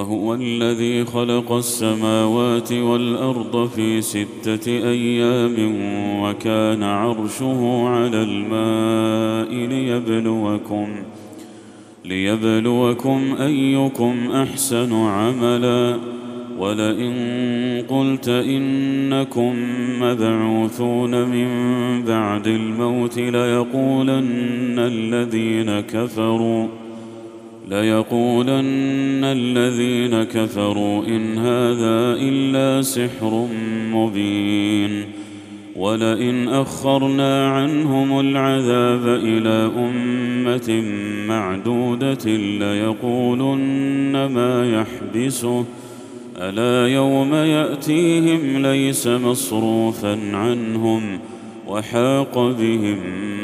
وهو الذي خلق السماوات والأرض في ستة أيام وكان عرشه على الماء ليبلوكم ليبلوكم أيكم أحسن عملا ولئن قلت إنكم مبعوثون من بعد الموت ليقولن الذين كفروا ليقولن الذين كفروا إن هذا إلا سحر مبين ولئن أخرنا عنهم العذاب إلى أمة معدودة ليقولن ما يحبسه ألا يوم يأتيهم ليس مصروفا عنهم وحاق بهم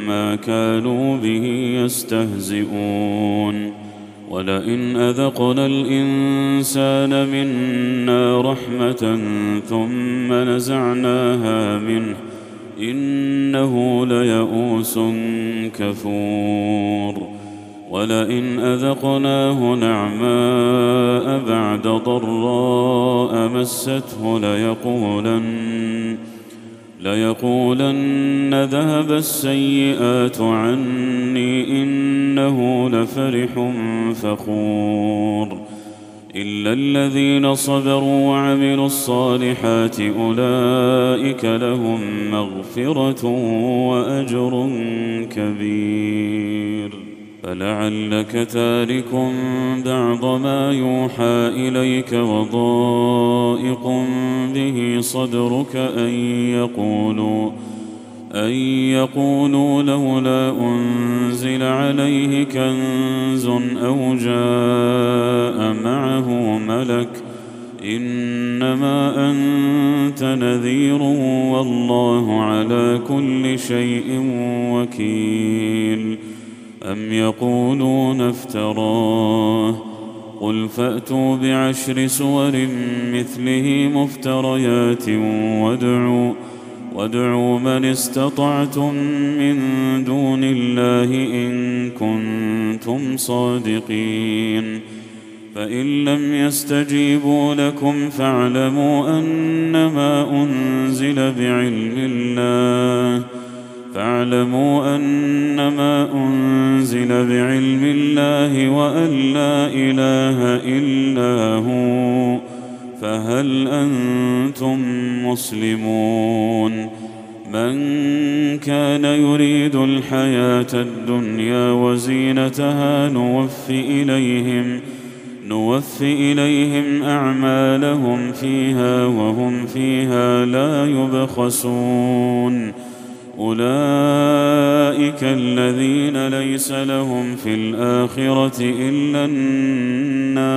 ما كانوا به يستهزئون. ولئن أذقنا الإنسان منا رحمة ثم نزعناها منه إنه ليئوس كفور. ولئن أذقناه نعماء بعد ضراء مسته ليقولن ليقولن ذهب السيئات عني إنه لفرح فخور. إلا الذين صبروا وعملوا الصالحات أولئك لهم مغفرة وأجر كبير. فلعلك تارك بعض ما يوحى إليك وضائق به صدرك أن يقولوا أن يقولوا لولا أنزل عليه كنز أو جاء معه ملك إنما أنت نذير والله على كل شيء وكيل. أم يقولون افتراه؟ قل فأتوا بعشر سور مثله مفتريات وادعوا وادعوا من استطعتم من دون الله إن كنتم صادقين. فإن لم يستجيبوا لكم فاعلموا أنما أنزل بعلم الله. فاعلموا أنما أنزل بعلم الله وأن لا إله إلا هو. فهل أنتم مسلمون؟ من كان يريد الحياة الدنيا وزينتها نوف إليهم نوف إليهم أعمالهم فيها وهم فيها لا يبخسون. أولئك الذين ليس لهم في الآخرة إلا النار.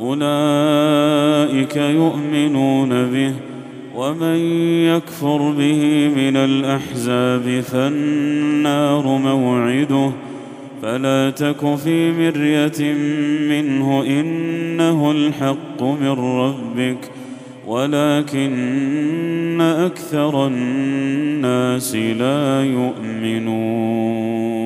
أولئك يؤمنون به ومن يكفر به من الأحزاب فالنار موعده فلا تك في مرية منه إنه الحق من ربك ولكن أكثر الناس لا يؤمنون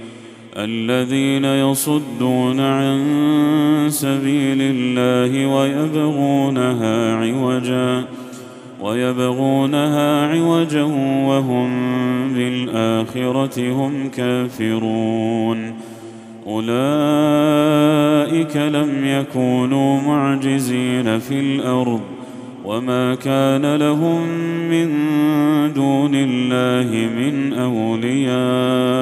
الذين يصدون عن سبيل الله ويبغونها عوجا ويبغونها عوجا وهم بالآخرة هم كافرون. أولئك لم يكونوا معجزين في الأرض وما كان لهم من دون الله من أولياء.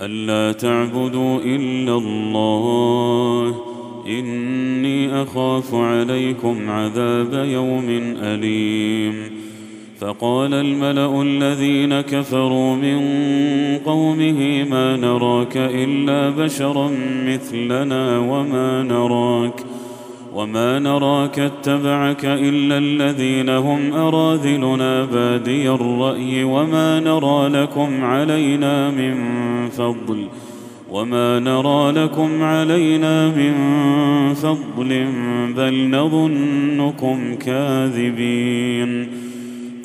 ألا تعبدوا إلا الله. إني أخاف عليكم عذاب يوم أليم. فقال الملأ الذين كفروا من قومه ما نراك إلا بشرا مثلنا وما نراك وما نراك اتبعك الا الذين هم اراذلنا بادي الراي وما نرى لكم علينا من فضل وما نرى لكم علينا من فضل بل نظنكم كاذبين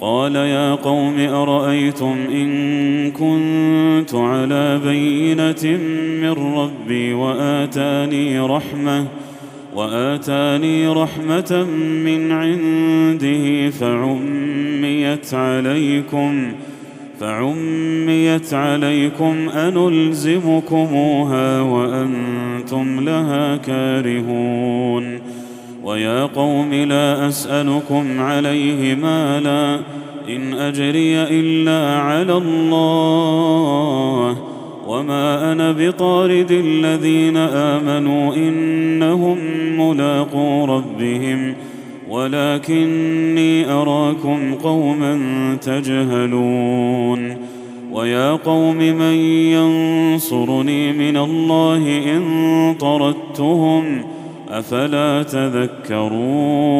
قال يا قوم ارايتم ان كنت على بينه من ربي واتاني رحمه وآتاني رحمة من عنده فعميت عليكم فعميت عليكم أنلزمكموها وأنتم لها كارهون. ويا قوم لا أسألكم عليه مالا إن أجري إلا على الله. وما أنا بطارد الذين امنوا انهم ملاقو ربهم ولكني اراكم قوما تجهلون ويا قوم من ينصرني من الله ان طردتهم افلا تذكرون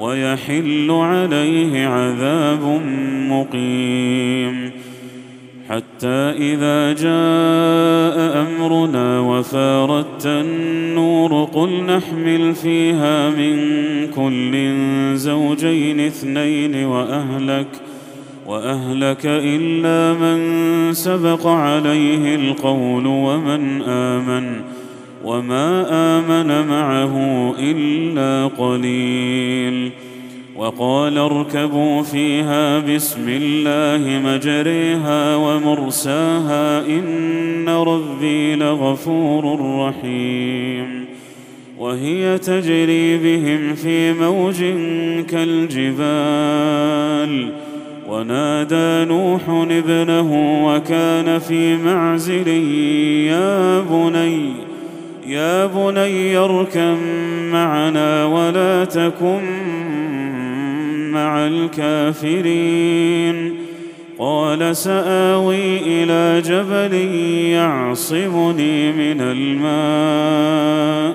ويحل عليه عذاب مقيم. حتى إذا جاء أمرنا وفاردت النور قل نحمل فيها من كل زوجين اثنين وأهلك وأهلك إلا من سبق عليه القول ومن آمن. وما امن معه الا قليل وقال اركبوا فيها بسم الله مجريها ومرساها ان ربي لغفور رحيم وهي تجري بهم في موج كالجبال ونادى نوح ابنه وكان في معزل يا بني يا بني اركم معنا ولا تكن مع الكافرين. قال سآوي إلى جبل يعصمني من الماء.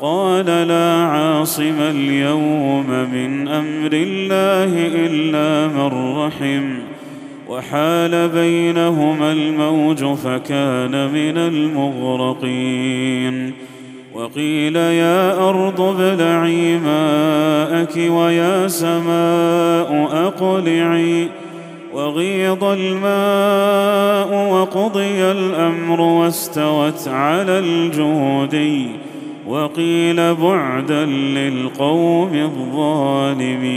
قال لا عاصم اليوم من أمر الله إلا من رحم. وحال بينهما الموج فكان من المغرقين. وقيل يا أرض ابلعي ماءك ويا سماء أقلعي. وغيض الماء وقضي الأمر واستوت على الجودي وقيل بعدا للقوم الظالمين.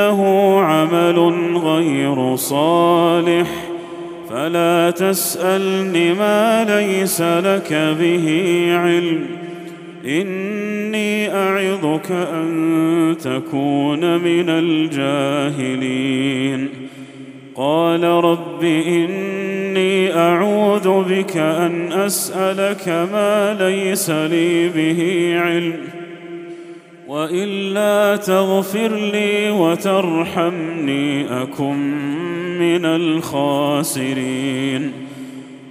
إنه عمل غير صالح. فلا تسألن ما ليس لك به علم. إني أعظك أن تكون من الجاهلين. قال رب إني أعوذ بك أن أسألك ما ليس لي به علم. وإلا تغفر لي وترحمني أكن من الخاسرين.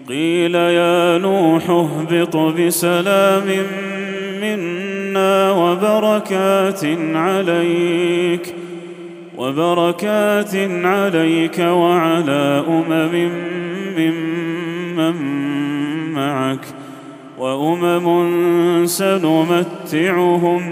قيل يا نوح اهبط بسلام منا وبركات عليك وبركات عليك وعلى أمم ممن معك وأمم سنمتعهم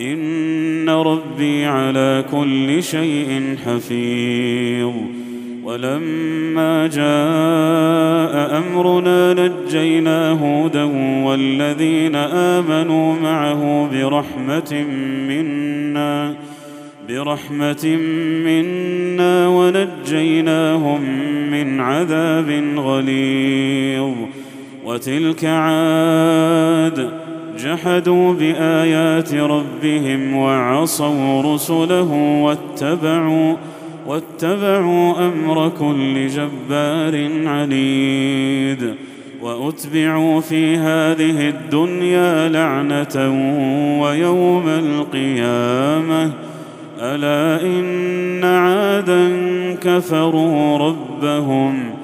إن ربي على كل شيء حفيظ. ولما جاء أمرنا نجينا هودا والذين آمنوا معه برحمة منا برحمة منا ونجيناهم من عذاب غليظ. وتلك عاد جحدوا بآيات ربهم وعصوا رسله واتبعوا واتبعوا أمر كل جبار عنيد. وأتبعوا في هذه الدنيا لعنة ويوم القيامة. ألا إن عادا كفروا ربهم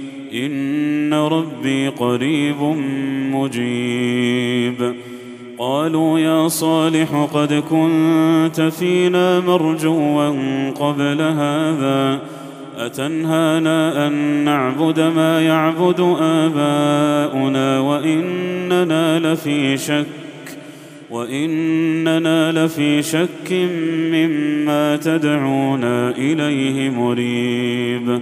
إن ربي قريب مجيب. قالوا يا صالح قد كنت فينا مرجوا قبل هذا أتنهانا أن نعبد ما يعبد آباؤنا وإننا لفي شك وإننا لفي شك مما تدعونا إليه مريب.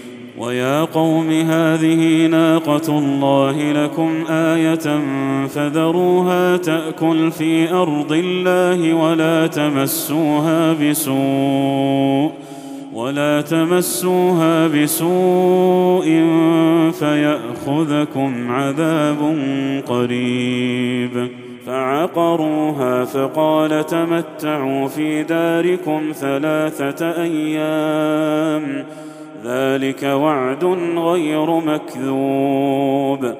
ويا قوم هذه ناقه الله لكم إيه فذروها تاكل في ارض الله ولا تمسوها بسوء ولا تمسوها بسوء فياخذكم عذاب قريب فعقروها فقال تمتعوا في داركم ثلاثة أيام ذلك وعد غير مكذوب.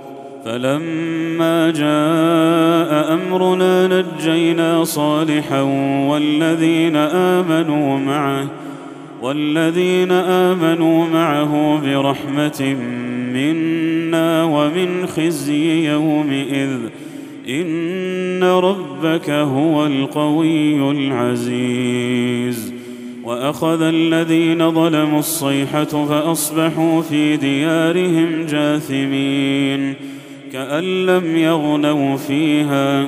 فلما جاء أمرنا نجينا صالحا والذين آمنوا معه والذين آمنوا معه برحمة منا ومن خزي يومئذ. إن ربك هو القوي العزيز. وأخذ الذين ظلموا الصيحة فأصبحوا في ديارهم جاثمين كأن لم يغنوا فيها.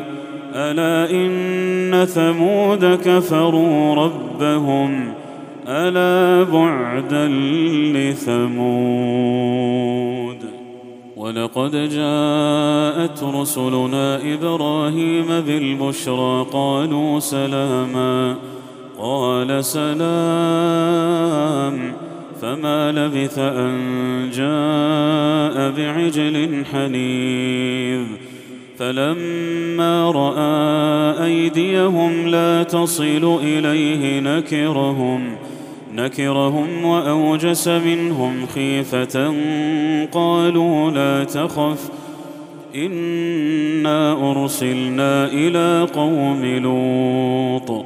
ألا إن ثمود كفروا ربهم؟ ألا بعدا لثمود؟ ولقد جاءت رسلنا إبراهيم بالبشرى قالوا سلاما. قال سلام. فما لبث أن جاء بعجل حنيذ. فلما رأى أيديهم لا تصل إليه نكرهم. نكرهم وأوجس منهم خيفة قالوا لا تخف. إنا أرسلنا إلى قوم لوط.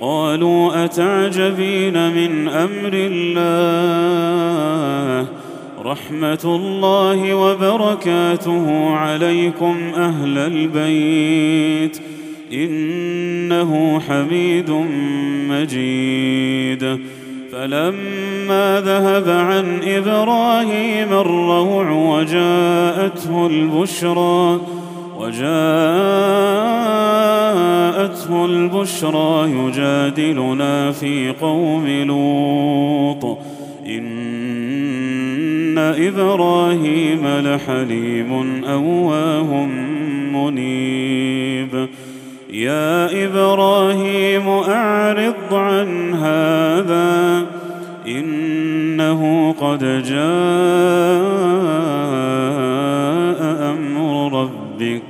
قالوا أتعجبين من أمر الله؟ رحمة الله وبركاته عليكم أهل البيت ۖ. إنه حميد مجيد. فلما ذهب عن إبراهيم الروع وجاءته البشرى وجاءته البشرى يجادلنا في قوم لوط. إن إبراهيم لحليم أواه منيب. يا إبراهيم أعرض عن هذا إنه قد جاء أمر ربك.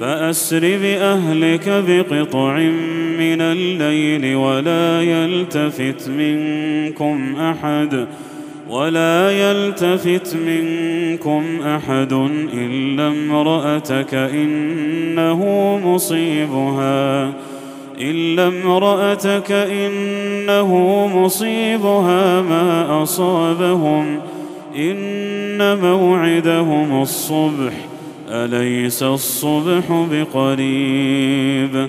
فأسر بأهلك بقطع من الليل ولا يلتفت منكم أحد ولا يلتفت منكم أحد إلا امرأتك إنه مصيبها إلا امرأتك إنه مصيبها ما أصابهم إن موعدهم الصبح أليس الصبح بقريب؟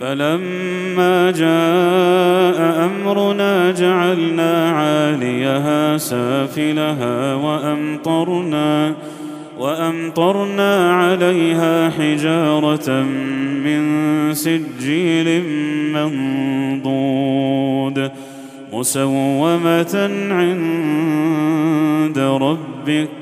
فلما جاء أمرنا جعلنا عاليها سافلها وأمطرنا وأمطرنا عليها حجارة من سجيل منضود مسومة عند ربك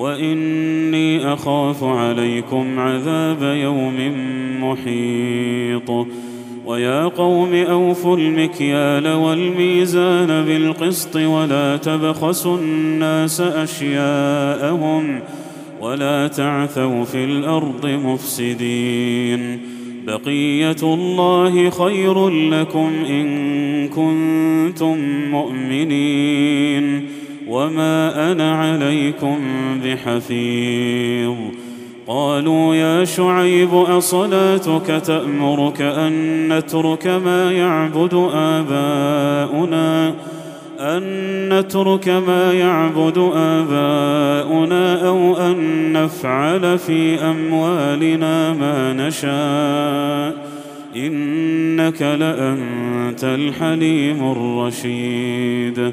وإني أخاف عليكم عذاب يوم محيط. ويا قوم أوفوا المكيال والميزان بالقسط ولا تبخسوا الناس أشياءهم ولا تعثوا في الأرض مفسدين. بقية الله خير لكم إن كنتم مؤمنين. وما أنا عليكم بحفيظ قالوا يا شعيب اصلاتك تامرك ان نترك ما يعبد اباؤنا ان نترك ما يعبد اباؤنا أو ان نفعل في اموالنا ما نشاء انك لانت الحليم الرشيد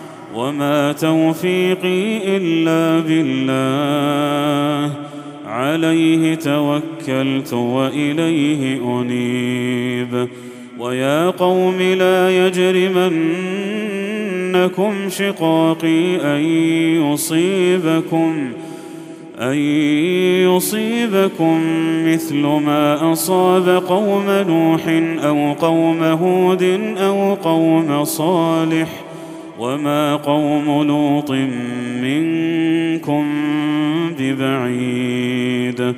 وما توفيقي إلا بالله. عليه توكلت وإليه أنيب. ويا قوم لا يجرمنكم شقاقي أن يصيبكم أن يصيبكم مثل ما أصاب قوم نوح أو قوم هود أو قوم صالح ۖ. وما قوم لوط منكم ببعيد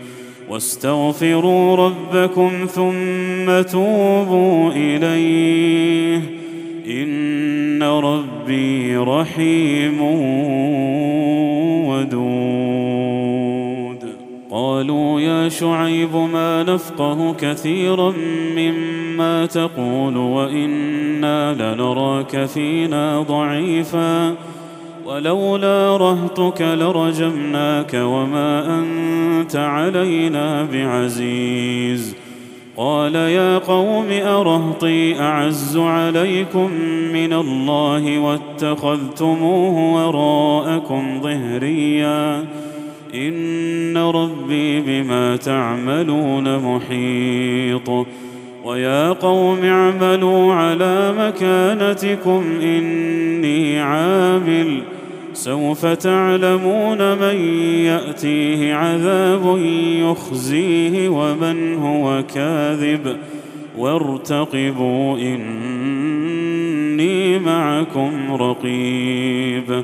واستغفروا ربكم ثم توبوا اليه ان ربي رحيم ودود قالوا يا شعيب ما نفقه كثيرا مما تقول وإنا لنراك فينا ضعيفا. ولولا رهتك لرجمناك وما أنت علينا بعزيز. قال يا قوم أرهطي أعز عليكم من الله واتخذتموه وراءكم ظهريا. إن ربي بما تعملون محيط. ويا قوم اعملوا على مكانتكم إني عامل. سوف تعلمون من يأتيه عذاب يخزيه ومن هو كاذب. وارتقبوا إني معكم رقيب.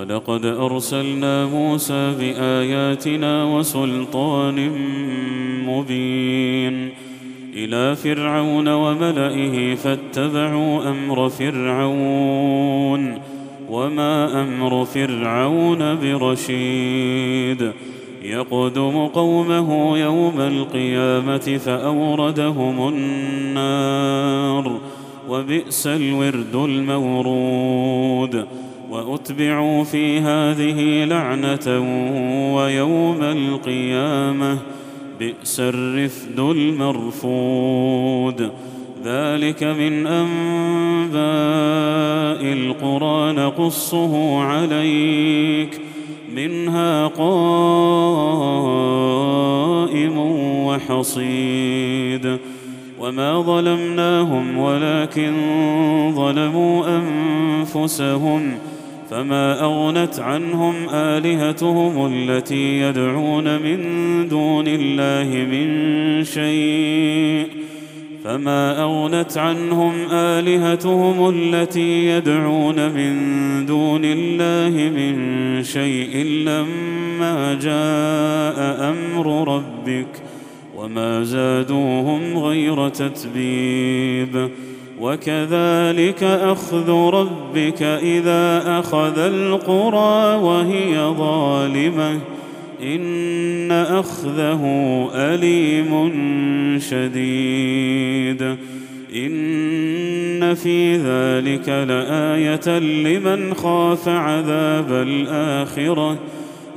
ولقد أرسلنا موسى بآياتنا وسلطان مبين إلى فرعون وملئه فاتبعوا أمر فرعون وما أمر فرعون برشيد يقدم قومه يوم القيامة فأوردهم النار وبئس الورد المورود وأتبعوا في هذه لعنة ويوم القيامة بئس الرفد المرفود. ذلك من أنباء القرى نقصه عليك. منها قائم وحصيد. وما ظلمناهم ولكن ظلموا أنفسهم. فما اغنت عنهم الهتهم التي يدعون من دون الله من شيء فما اغنت عنهم الهتهم التي يدعون من دون الله من شيء لما جاء أمر ربك وما زادوهم غير تتبيب وكذلك أخذ ربك إذا أخذ القرى وهي ظالمة. إن أخذه أليم شديد. إن في ذلك لآية لمن خاف عذاب الآخرة.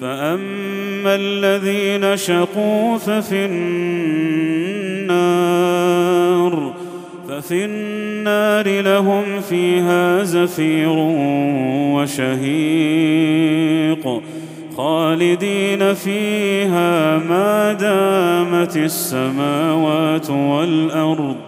فاما الذين شقوا ففي النار ففي النار لهم فيها زفير وشهيق خالدين فيها ما دامت السماوات والارض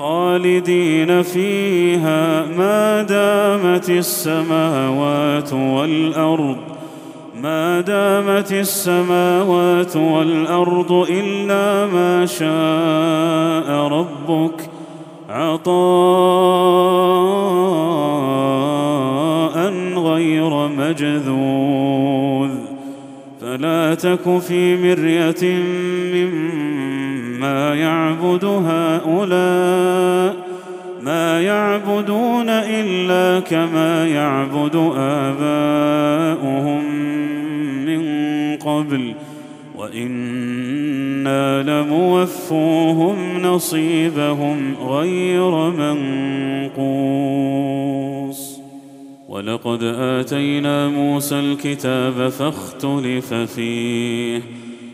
خالدين فيها ما دامت السماوات والأرض ما دامت السماوات والأرض إلا ما شاء ربك. عطاء غير مجذوذ. فلا تك في مرية مما يعبد هؤلاء ما يعبدون إلا كما يعبد آباؤهم من قبل وإنا لموفوهم نصيبهم غير منقوص. ولقد اتينا موسى الكتاب فاختلف فيه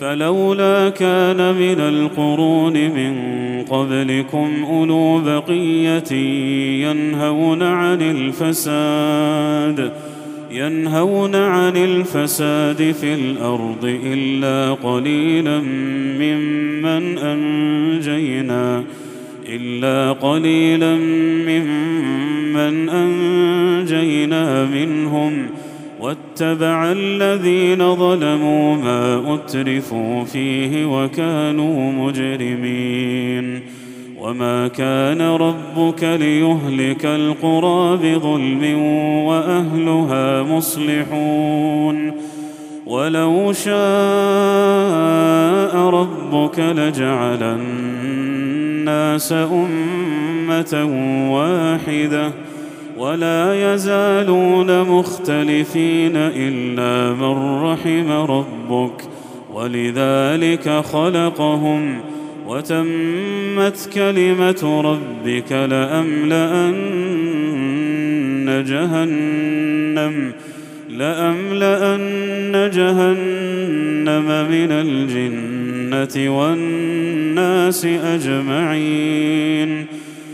فلولا كان من القرون من قبلكم أولو بقية ينهون عن الفساد ينهون عن الفساد في الأرض إلا قليلا ممن أنجينا إلا قليلا ممن أنجينا منهم. واتبع الذين ظلموا ما أترفوا فيه وكانوا مجرمين وما كان ربك ليهلك القرى بظلم وأهلها مصلحون ولو شاء ربك لجعل الناس أمة واحدة ولا يزالون مختلفين إلا من رحم ربك ولذلك خلقهم وتمت كلمة ربك لأملأن جهنم لأملأن جهنم من الجنة والناس أجمعين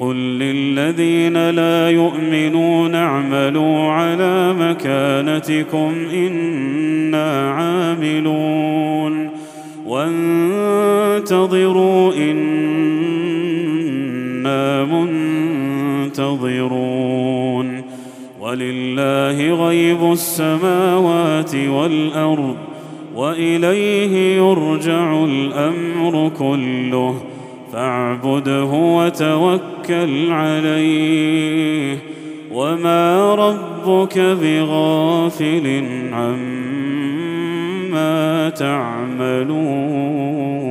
وقل للذين لا يؤمنون اعملوا على مكانتكم أنا عاملون وانتظروا أنا منتظرون ولله غيب السماوات والارض واليه يرجع الامر كله فاعبده وتوكل عليه. وما ربك بغافل عما تعملون.